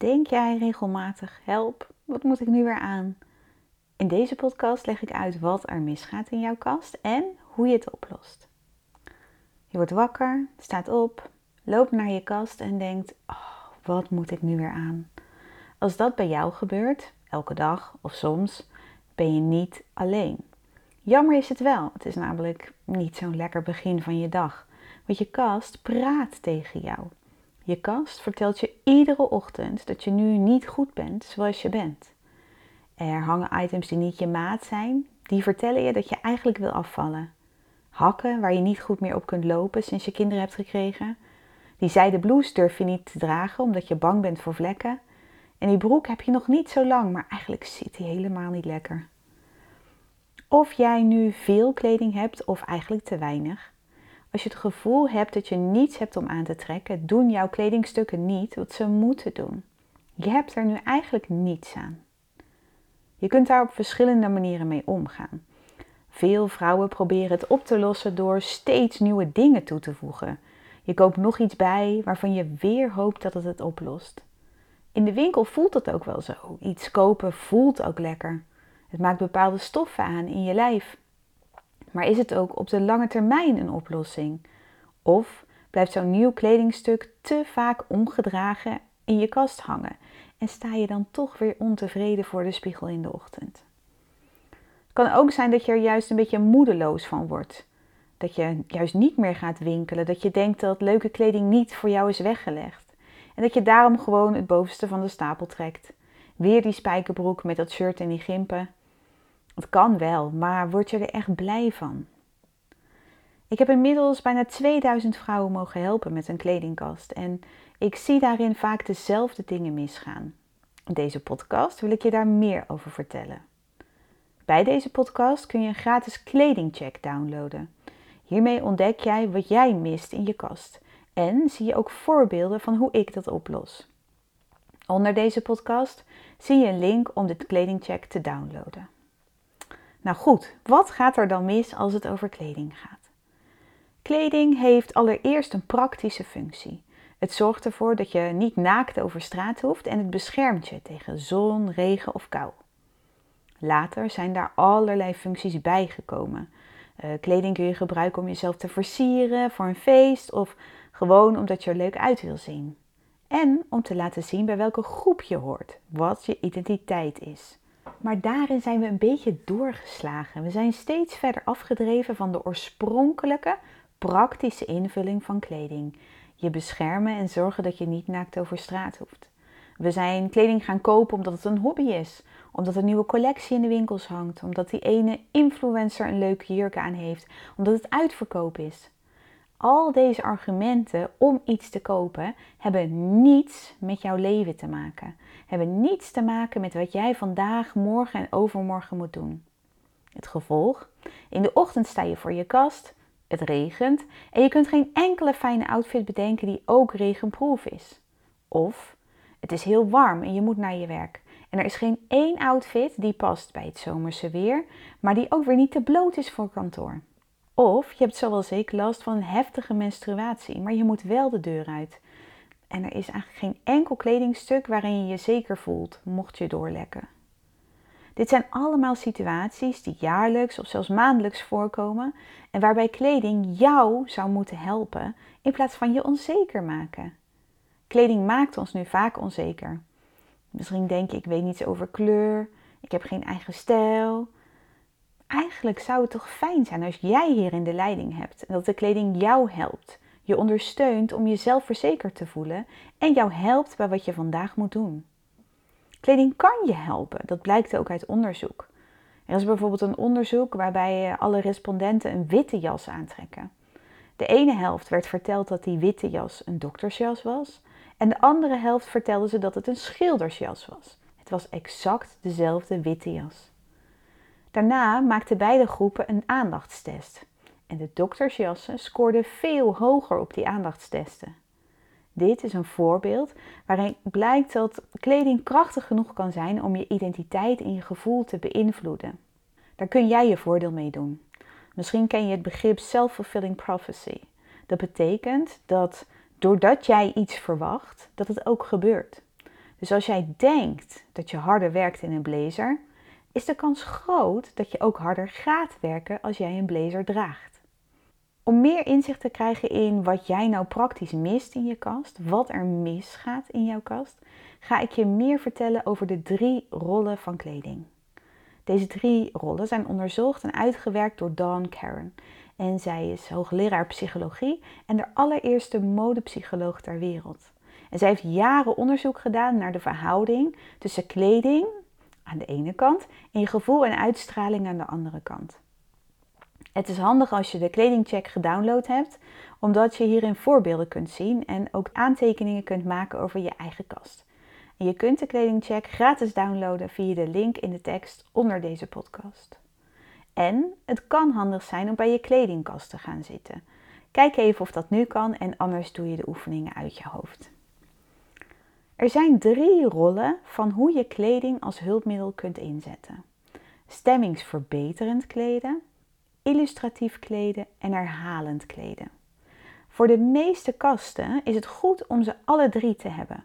Denk jij regelmatig, help, wat moet ik nu weer aan? In deze podcast leg ik uit wat er misgaat in jouw kast en hoe je het oplost. Je wordt wakker, staat op, loopt naar je kast en denkt: oh, wat moet ik nu weer aan? Als dat bij jou gebeurt, elke dag of soms, ben je niet alleen. Jammer is het wel. Het is namelijk niet zo'n lekker begin van je dag. Want je kast praat tegen jou. Je kast vertelt je iedere ochtend dat je nu niet goed bent zoals je bent. Er hangen items die niet je maat zijn, die vertellen je dat je eigenlijk wil afvallen. Hakken waar je niet goed meer op kunt lopen sinds je kinderen hebt gekregen. Die zijden blouse durf je niet te dragen omdat je bang bent voor vlekken. En die broek heb je nog niet zo lang, maar eigenlijk zit die helemaal niet lekker. Of jij nu veel kleding hebt of eigenlijk te weinig. Als je het gevoel hebt dat je niets hebt om aan te trekken, doen jouw kledingstukken niet wat ze moeten doen. Je hebt er nu eigenlijk niets aan. Je kunt daar op verschillende manieren mee omgaan. Veel vrouwen proberen het op te lossen door steeds nieuwe dingen toe te voegen. Je koopt nog iets bij waarvan je weer hoopt dat het het oplost. In de winkel voelt het ook wel zo. Iets kopen voelt ook lekker. Het maakt bepaalde stoffen aan in je lijf. Maar is het ook op de lange termijn een oplossing? Of blijft zo'n nieuw kledingstuk te vaak ongedragen in je kast hangen en sta je dan toch weer ontevreden voor de spiegel in de ochtend? Het kan ook zijn dat je er juist een beetje moedeloos van wordt. Dat je juist niet meer gaat winkelen, dat je denkt dat leuke kleding niet voor jou is weggelegd. En dat je daarom gewoon het bovenste van de stapel trekt. Weer die spijkerbroek met dat shirt en die gimpen. Het kan wel, maar word je er echt blij van? Ik heb inmiddels bijna 2000 vrouwen mogen helpen met een kledingkast en ik zie daarin vaak dezelfde dingen misgaan. In deze podcast wil ik je daar meer over vertellen. Bij deze podcast kun je een gratis kledingcheck downloaden. Hiermee ontdek jij wat jij mist in je kast en zie je ook voorbeelden van hoe ik dat oplos. Onder deze podcast zie je een link om dit kledingcheck te downloaden. Nou goed, wat gaat er dan mis als het over kleding gaat? Kleding heeft allereerst een praktische functie. Het zorgt ervoor dat je niet naakt over straat hoeft en het beschermt je tegen zon, regen of kou. Later zijn daar allerlei functies bijgekomen. Uh, kleding kun je gebruiken om jezelf te versieren voor een feest of gewoon omdat je er leuk uit wil zien. En om te laten zien bij welke groep je hoort, wat je identiteit is. Maar daarin zijn we een beetje doorgeslagen. We zijn steeds verder afgedreven van de oorspronkelijke, praktische invulling van kleding. Je beschermen en zorgen dat je niet naakt over straat hoeft. We zijn kleding gaan kopen omdat het een hobby is, omdat een nieuwe collectie in de winkels hangt, omdat die ene influencer een leuke jurk aan heeft, omdat het uitverkoop is. Al deze argumenten om iets te kopen hebben niets met jouw leven te maken. Hebben niets te maken met wat jij vandaag, morgen en overmorgen moet doen. Het gevolg? In de ochtend sta je voor je kast, het regent en je kunt geen enkele fijne outfit bedenken die ook regenproof is. Of het is heel warm en je moet naar je werk. En er is geen één outfit die past bij het zomerse weer, maar die ook weer niet te bloot is voor kantoor. Of je hebt zowel zeker last van een heftige menstruatie, maar je moet wel de deur uit. En er is eigenlijk geen enkel kledingstuk waarin je je zeker voelt, mocht je doorlekken. Dit zijn allemaal situaties die jaarlijks of zelfs maandelijks voorkomen en waarbij kleding jou zou moeten helpen in plaats van je onzeker maken. Kleding maakt ons nu vaak onzeker. Misschien denk je, ik weet niets over kleur, ik heb geen eigen stijl, eigenlijk zou het toch fijn zijn als jij hierin de leiding hebt en dat de kleding jou helpt, je ondersteunt om jezelf verzekerd te voelen en jou helpt bij wat je vandaag moet doen. Kleding kan je helpen, dat blijkt ook uit onderzoek. Er is bijvoorbeeld een onderzoek waarbij alle respondenten een witte jas aantrekken. De ene helft werd verteld dat die witte jas een doktersjas was en de andere helft vertelde ze dat het een schildersjas was. Het was exact dezelfde witte jas. Daarna maakten beide groepen een aandachtstest. En de doktersjassen scoorden veel hoger op die aandachtstesten. Dit is een voorbeeld waarin blijkt dat kleding krachtig genoeg kan zijn om je identiteit en je gevoel te beïnvloeden. Daar kun jij je voordeel mee doen. Misschien ken je het begrip self-fulfilling prophecy. Dat betekent dat doordat jij iets verwacht, dat het ook gebeurt. Dus als jij denkt dat je harder werkt in een blazer, is de kans groot dat je ook harder gaat werken als jij een blazer draagt. Om meer inzicht te krijgen in wat jij nou praktisch mist in je kast, wat er misgaat in jouw kast, ga ik je meer vertellen over de drie rollen van kleding. Deze drie rollen zijn onderzocht en uitgewerkt door Dawn Karen. En zij is hoogleraar psychologie en de allereerste modepsycholoog ter wereld. En zij heeft jaren onderzoek gedaan naar de verhouding tussen kleding aan de ene kant en je gevoel en uitstraling aan de andere kant. Het is handig als je de kledingcheck gedownload hebt, omdat je hierin voorbeelden kunt zien en ook aantekeningen kunt maken over je eigen kast. Je kunt de kledingcheck gratis downloaden via de link in de tekst onder deze podcast. En het kan handig zijn om bij je kledingkast te gaan zitten. Kijk even of dat nu kan en anders doe je de oefeningen uit je hoofd. Er zijn drie rollen van hoe je kleding als hulpmiddel kunt inzetten: stemmingsverbeterend kleden, illustratief kleden en herhalend kleden. Voor de meeste kasten is het goed om ze alle drie te hebben.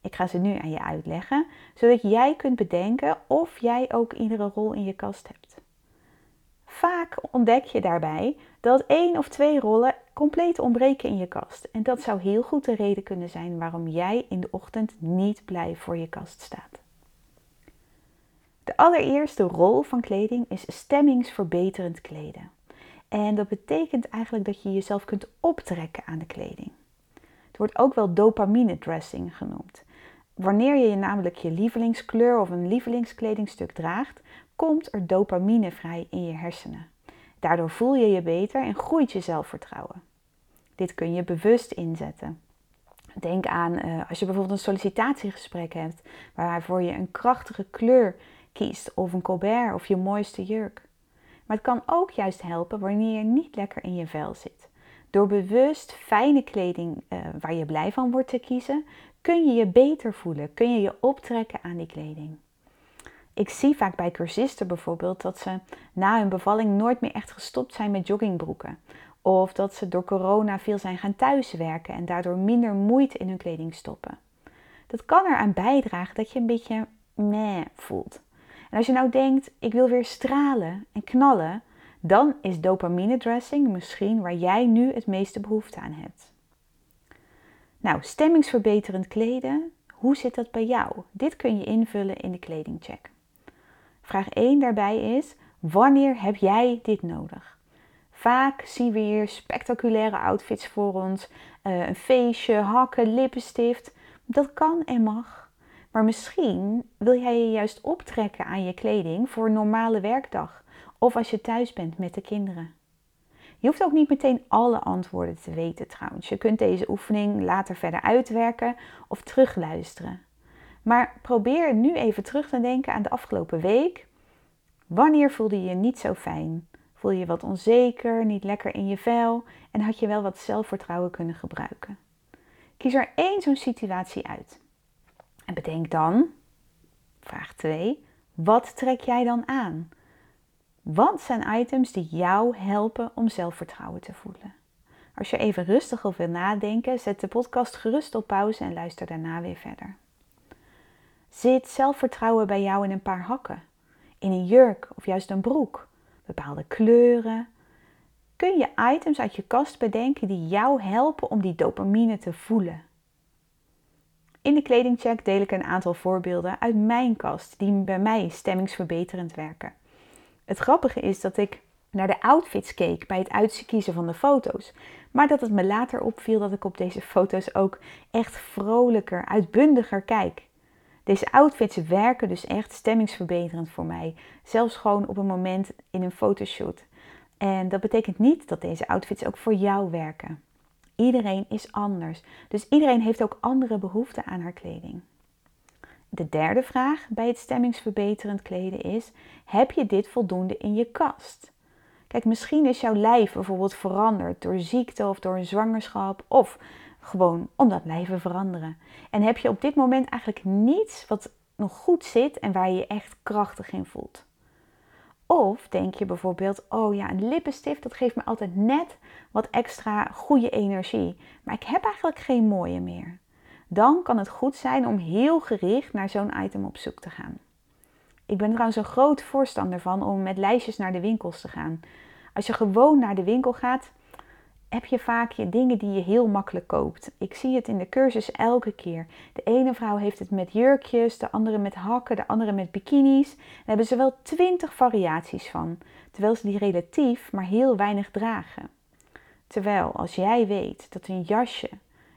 Ik ga ze nu aan je uitleggen, zodat jij kunt bedenken of jij ook iedere rol in je kast hebt. Vaak ontdek je daarbij dat één of twee rollen compleet ontbreken in je kast. En dat zou heel goed de reden kunnen zijn waarom jij in de ochtend niet blij voor je kast staat. De allereerste rol van kleding is stemmingsverbeterend kleden. En dat betekent eigenlijk dat je jezelf kunt optrekken aan de kleding. Het wordt ook wel dopamine dressing genoemd. Wanneer je namelijk je lievelingskleur of een lievelingskledingstuk draagt, komt er dopamine vrij in je hersenen. Daardoor voel je je beter en groeit je zelfvertrouwen. Dit kun je bewust inzetten. Denk aan uh, als je bijvoorbeeld een sollicitatiegesprek hebt, waarvoor je een krachtige kleur kiest, of een colbert of je mooiste jurk. Maar het kan ook juist helpen wanneer je niet lekker in je vel zit. Door bewust fijne kleding uh, waar je blij van wordt te kiezen, kun je je beter voelen, kun je je optrekken aan die kleding. Ik zie vaak bij cursisten bijvoorbeeld dat ze na hun bevalling nooit meer echt gestopt zijn met joggingbroeken. Of dat ze door corona veel zijn gaan thuiswerken en daardoor minder moeite in hun kleding stoppen. Dat kan eraan bijdragen dat je een beetje meh voelt. En als je nou denkt, ik wil weer stralen en knallen, dan is dopamine dressing misschien waar jij nu het meeste behoefte aan hebt. Nou, stemmingsverbeterend kleden, hoe zit dat bij jou? Dit kun je invullen in de kledingcheck. Vraag 1 daarbij is: wanneer heb jij dit nodig? Vaak zien we hier spectaculaire outfits voor ons, uh, een feestje, hakken, lippenstift. Dat kan en mag. Maar misschien wil jij je juist optrekken aan je kleding voor een normale werkdag of als je thuis bent met de kinderen. Je hoeft ook niet meteen alle antwoorden te weten trouwens. Je kunt deze oefening later verder uitwerken of terugluisteren. Maar probeer nu even terug te denken aan de afgelopen week. Wanneer voelde je je niet zo fijn? Voel je wat onzeker, niet lekker in je vel en had je wel wat zelfvertrouwen kunnen gebruiken? Kies er één zo'n situatie uit. En bedenk dan, vraag 2, wat trek jij dan aan? Wat zijn items die jou helpen om zelfvertrouwen te voelen? Als je even rustig over wil nadenken, zet de podcast gerust op pauze en luister daarna weer verder. Zit zelfvertrouwen bij jou in een paar hakken? In een jurk of juist een broek? Bepaalde kleuren? Kun je items uit je kast bedenken die jou helpen om die dopamine te voelen? In de kledingcheck deel ik een aantal voorbeelden uit mijn kast die bij mij stemmingsverbeterend werken. Het grappige is dat ik naar de outfits keek bij het uitkiezen van de foto's. Maar dat het me later opviel dat ik op deze foto's ook echt vrolijker, uitbundiger kijk. Deze outfits werken dus echt stemmingsverbeterend voor mij. Zelfs gewoon op een moment in een fotoshoot. En dat betekent niet dat deze outfits ook voor jou werken. Iedereen is anders. Dus iedereen heeft ook andere behoeften aan haar kleding. De derde vraag bij het stemmingsverbeterend kleden is: heb je dit voldoende in je kast? Kijk, misschien is jouw lijf bijvoorbeeld veranderd door ziekte of door een zwangerschap of gewoon omdat lijven veranderen. En heb je op dit moment eigenlijk niets wat nog goed zit en waar je je echt krachtig in voelt. Of denk je bijvoorbeeld, oh ja, een lippenstift, dat geeft me altijd net wat extra goede energie. Maar ik heb eigenlijk geen mooie meer. dan kan het goed zijn om heel gericht naar zo'n item op zoek te gaan. Ik ben trouwens een groot voorstander van om met lijstjes naar de winkels te gaan. Als je gewoon naar de winkel gaat, heb je vaak je dingen die je heel makkelijk koopt. Ik zie het in de cursus elke keer. De ene vrouw heeft het met jurkjes, de andere met hakken, de andere met bikinis. Daar hebben ze wel twintig variaties van, terwijl ze die relatief maar heel weinig dragen. Terwijl als jij weet dat een jasje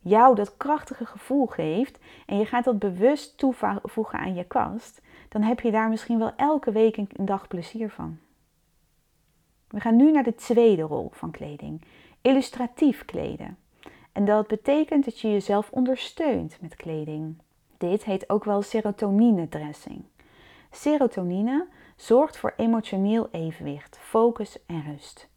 jou dat krachtige gevoel geeft en je gaat dat bewust toevoegen aan je kast, dan heb je daar misschien wel elke week een dag plezier van. We gaan nu naar de tweede rol van kleding: illustratief kleden. En dat betekent dat je jezelf ondersteunt met kleding. Dit heet ook wel serotonine dressing. Serotonine zorgt voor emotioneel evenwicht, focus en rust.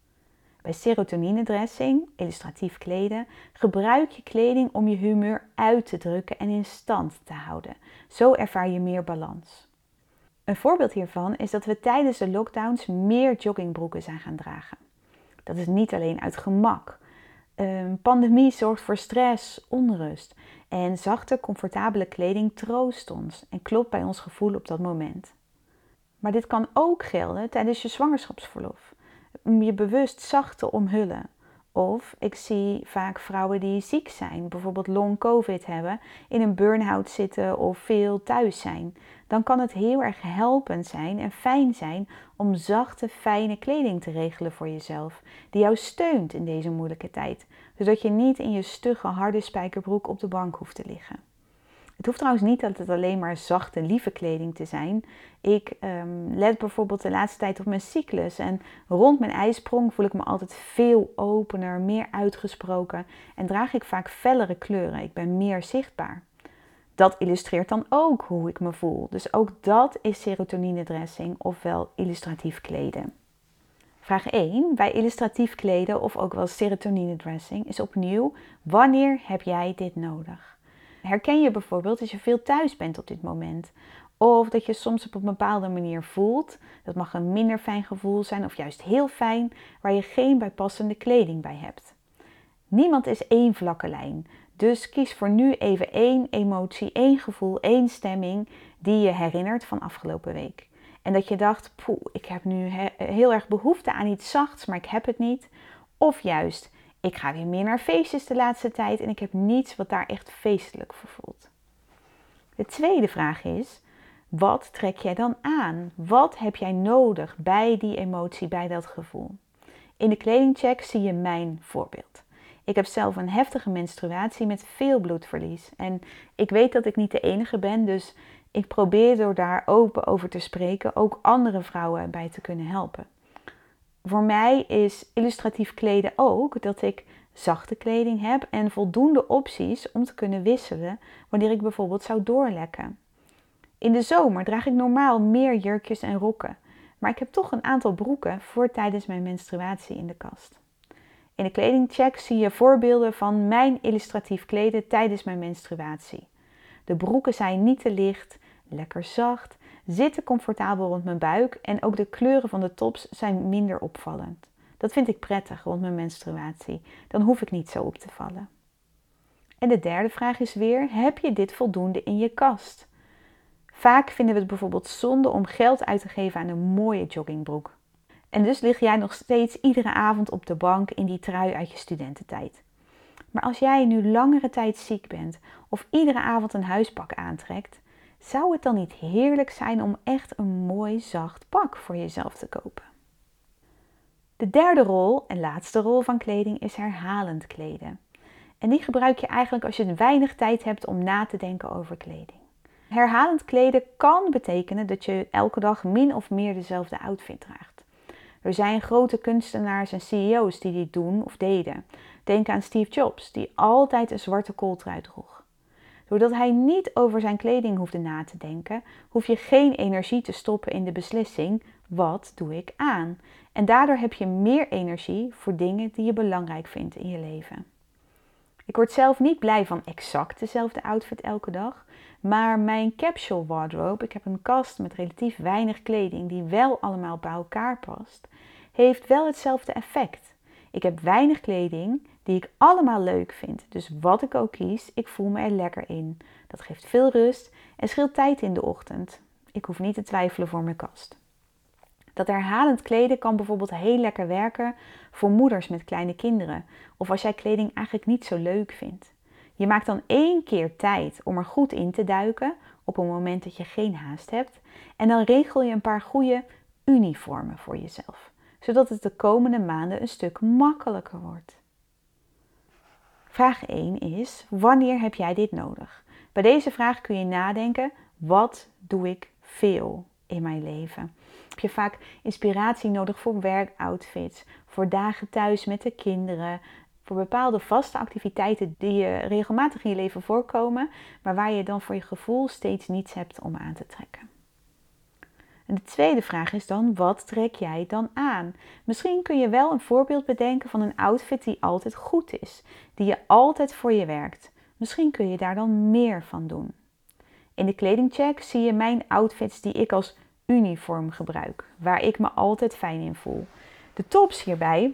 Bij serotonine dressing, illustratief kleden, gebruik je kleding om je humeur uit te drukken en in stand te houden. Zo ervaar je meer balans. Een voorbeeld hiervan is dat we tijdens de lockdowns meer joggingbroeken zijn gaan dragen. Dat is niet alleen uit gemak. Een pandemie zorgt voor stress, onrust en zachte, comfortabele kleding troost ons en klopt bij ons gevoel op dat moment. Maar dit kan ook gelden tijdens je zwangerschapsverlof. Je bewust zacht te omhullen. Of ik zie vaak vrouwen die ziek zijn, bijvoorbeeld long covid hebben, in een burn-out zitten of veel thuis zijn dan kan het heel erg helpend zijn en fijn zijn om zachte, fijne kleding te regelen voor jezelf, die jou steunt in deze moeilijke tijd, zodat je niet in je stugge, harde spijkerbroek op de bank hoeft te liggen. Het hoeft trouwens niet altijd alleen maar zachte, lieve kleding te zijn. Ik um, let bijvoorbeeld de laatste tijd op mijn cyclus. En rond mijn ijsprong voel ik me altijd veel opener, meer uitgesproken. En draag ik vaak fellere kleuren. Ik ben meer zichtbaar dat illustreert dan ook hoe ik me voel. Dus ook dat is serotonine dressing ofwel illustratief kleden. Vraag 1 bij illustratief kleden of ook wel serotonine dressing is opnieuw: wanneer heb jij dit nodig? Herken je bijvoorbeeld als je veel thuis bent op dit moment? Of dat je soms op een bepaalde manier voelt. Dat mag een minder fijn gevoel zijn of juist heel fijn, waar je geen bijpassende kleding bij hebt. Niemand is één vlakke lijn. Dus kies voor nu even één emotie, één gevoel, één stemming die je herinnert van afgelopen week. En dat je dacht, poeh, ik heb nu heel erg behoefte aan iets zachts, maar ik heb het niet. Of juist, ik ga weer meer naar feestjes de laatste tijd en ik heb niets wat daar echt feestelijk voor voelt. De tweede vraag is, wat trek jij dan aan? Wat heb jij nodig bij die emotie, bij dat gevoel? In de kledingcheck zie je mijn voorbeeld. Ik heb zelf een heftige menstruatie met veel bloedverlies. En ik weet dat ik niet de enige ben, dus ik probeer door daar open over te spreken ook andere vrouwen bij te kunnen helpen. Voor mij is illustratief kleden ook dat ik zachte kleding heb en voldoende opties om te kunnen wisselen wanneer ik bijvoorbeeld zou doorlekken. In de zomer draag ik normaal meer jurkjes en rokken, maar ik heb toch een aantal broeken voor tijdens mijn menstruatie in de kast. In de kledingcheck zie je voorbeelden van mijn illustratief kleden tijdens mijn menstruatie. De broeken zijn niet te licht, lekker zacht, zitten comfortabel rond mijn buik en ook de kleuren van de tops zijn minder opvallend. Dat vind ik prettig rond mijn menstruatie. Dan hoef ik niet zo op te vallen. En de derde vraag is weer: heb je dit voldoende in je kast? Vaak vinden we het bijvoorbeeld zonde om geld uit te geven aan een mooie joggingbroek. En dus lig jij nog steeds iedere avond op de bank in die trui uit je studententijd. Maar als jij nu langere tijd ziek bent of iedere avond een huispak aantrekt, zou het dan niet heerlijk zijn om echt een mooi zacht pak voor jezelf te kopen? De derde rol en laatste rol van kleding is herhalend kleden. En die gebruik je eigenlijk als je weinig tijd hebt om na te denken over kleding. Herhalend kleden kan betekenen dat je elke dag min of meer dezelfde outfit draagt. Er zijn grote kunstenaars en CEO's die dit doen of deden. Denk aan Steve Jobs, die altijd een zwarte kooltrui droeg. Doordat hij niet over zijn kleding hoefde na te denken, hoef je geen energie te stoppen in de beslissing: wat doe ik aan? En daardoor heb je meer energie voor dingen die je belangrijk vindt in je leven. Ik word zelf niet blij van exact dezelfde outfit elke dag, maar mijn capsule wardrobe, ik heb een kast met relatief weinig kleding die wel allemaal bij elkaar past, heeft wel hetzelfde effect. Ik heb weinig kleding die ik allemaal leuk vind. Dus wat ik ook kies, ik voel me er lekker in. Dat geeft veel rust en scheelt tijd in de ochtend. Ik hoef niet te twijfelen voor mijn kast. Dat herhalend kleden kan bijvoorbeeld heel lekker werken voor moeders met kleine kinderen of als jij kleding eigenlijk niet zo leuk vindt. Je maakt dan één keer tijd om er goed in te duiken op een moment dat je geen haast hebt en dan regel je een paar goede uniformen voor jezelf, zodat het de komende maanden een stuk makkelijker wordt. Vraag 1 is: wanneer heb jij dit nodig? Bij deze vraag kun je nadenken: wat doe ik veel in mijn leven? Heb je vaak inspiratie nodig voor werkoutfits, voor dagen thuis met de kinderen, voor bepaalde vaste activiteiten die je regelmatig in je leven voorkomen, maar waar je dan voor je gevoel steeds niets hebt om aan te trekken? De tweede vraag is dan: wat trek jij dan aan? Misschien kun je wel een voorbeeld bedenken van een outfit die altijd goed is, die je altijd voor je werkt. Misschien kun je daar dan meer van doen. In de kledingcheck zie je mijn outfits die ik als uniform gebruik, waar ik me altijd fijn in voel. De tops hierbij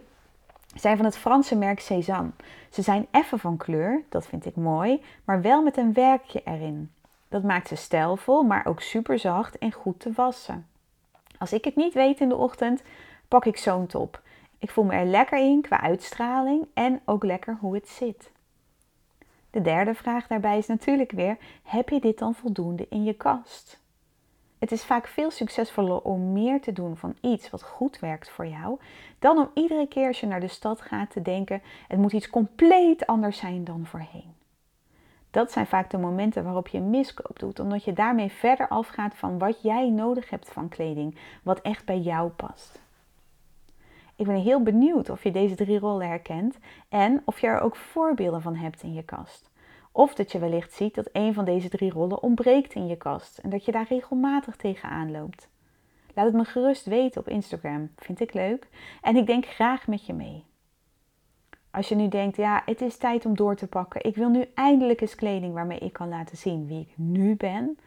zijn van het Franse merk Cézanne. Ze zijn effen van kleur, dat vind ik mooi, maar wel met een werkje erin. Dat maakt ze stijlvol, maar ook super zacht en goed te wassen. Als ik het niet weet in de ochtend, pak ik zo'n top. Ik voel me er lekker in qua uitstraling en ook lekker hoe het zit. De derde vraag daarbij is natuurlijk weer: heb je dit dan voldoende in je kast? Het is vaak veel succesvoller om meer te doen van iets wat goed werkt voor jou, dan om iedere keer als je naar de stad gaat te denken: het moet iets compleet anders zijn dan voorheen. Dat zijn vaak de momenten waarop je miskoop doet, omdat je daarmee verder afgaat van wat jij nodig hebt van kleding, wat echt bij jou past. Ik ben heel benieuwd of je deze drie rollen herkent en of je er ook voorbeelden van hebt in je kast. Of dat je wellicht ziet dat een van deze drie rollen ontbreekt in je kast en dat je daar regelmatig tegenaan loopt. Laat het me gerust weten op Instagram, vind ik leuk en ik denk graag met je mee. Als je nu denkt, ja, het is tijd om door te pakken. Ik wil nu eindelijk eens kleding waarmee ik kan laten zien wie ik nu ben.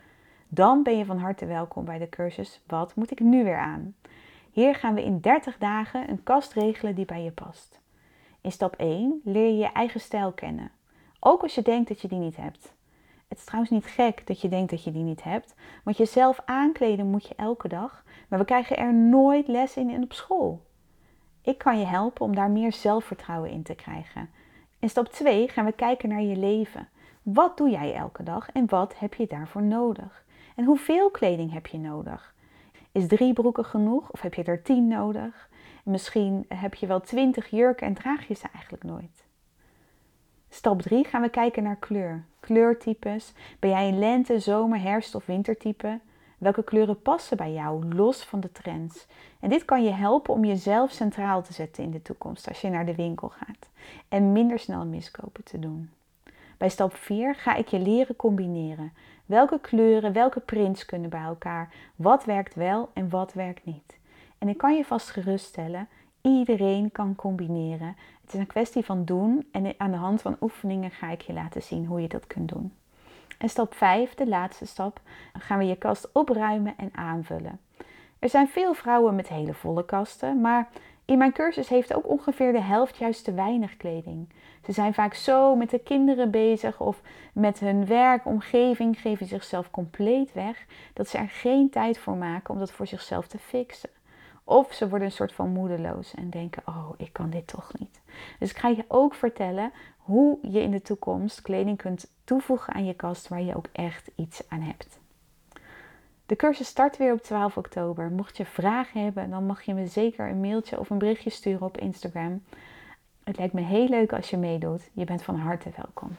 Dan ben je van harte welkom bij de cursus Wat moet ik nu weer aan? Hier gaan we in 30 dagen een kast regelen die bij je past. In stap 1 leer je je eigen stijl kennen. Ook als je denkt dat je die niet hebt. Het is trouwens niet gek dat je denkt dat je die niet hebt, want jezelf aankleden moet je elke dag, maar we krijgen er nooit les in op school. Ik kan je helpen om daar meer zelfvertrouwen in te krijgen. In stap 2 gaan we kijken naar je leven. Wat doe jij elke dag en wat heb je daarvoor nodig? En hoeveel kleding heb je nodig? Is drie broeken genoeg of heb je er tien nodig? Misschien heb je wel twintig jurken en draag je ze eigenlijk nooit. Stap 3 gaan we kijken naar kleur. Kleurtypes. Ben jij een lente, zomer, herfst of wintertype? Welke kleuren passen bij jou, los van de trends? En dit kan je helpen om jezelf centraal te zetten in de toekomst als je naar de winkel gaat. En minder snel miskopen te doen. Bij stap 4 ga ik je leren combineren. Welke kleuren, welke prints kunnen bij elkaar? Wat werkt wel en wat werkt niet? En ik kan je vast geruststellen, iedereen kan combineren. Het is een kwestie van doen en aan de hand van oefeningen ga ik je laten zien hoe je dat kunt doen. En stap 5, de laatste stap, gaan we je kast opruimen en aanvullen. Er zijn veel vrouwen met hele volle kasten, maar in mijn cursus heeft ook ongeveer de helft juist te weinig kleding. Ze zijn vaak zo met de kinderen bezig of met hun werkomgeving geven zichzelf compleet weg dat ze er geen tijd voor maken om dat voor zichzelf te fixen. Of ze worden een soort van moedeloos en denken: Oh, ik kan dit toch niet. Dus ik ga je ook vertellen hoe je in de toekomst kleding kunt toevoegen aan je kast waar je ook echt iets aan hebt. De cursus start weer op 12 oktober. Mocht je vragen hebben, dan mag je me zeker een mailtje of een berichtje sturen op Instagram. Het lijkt me heel leuk als je meedoet. Je bent van harte welkom.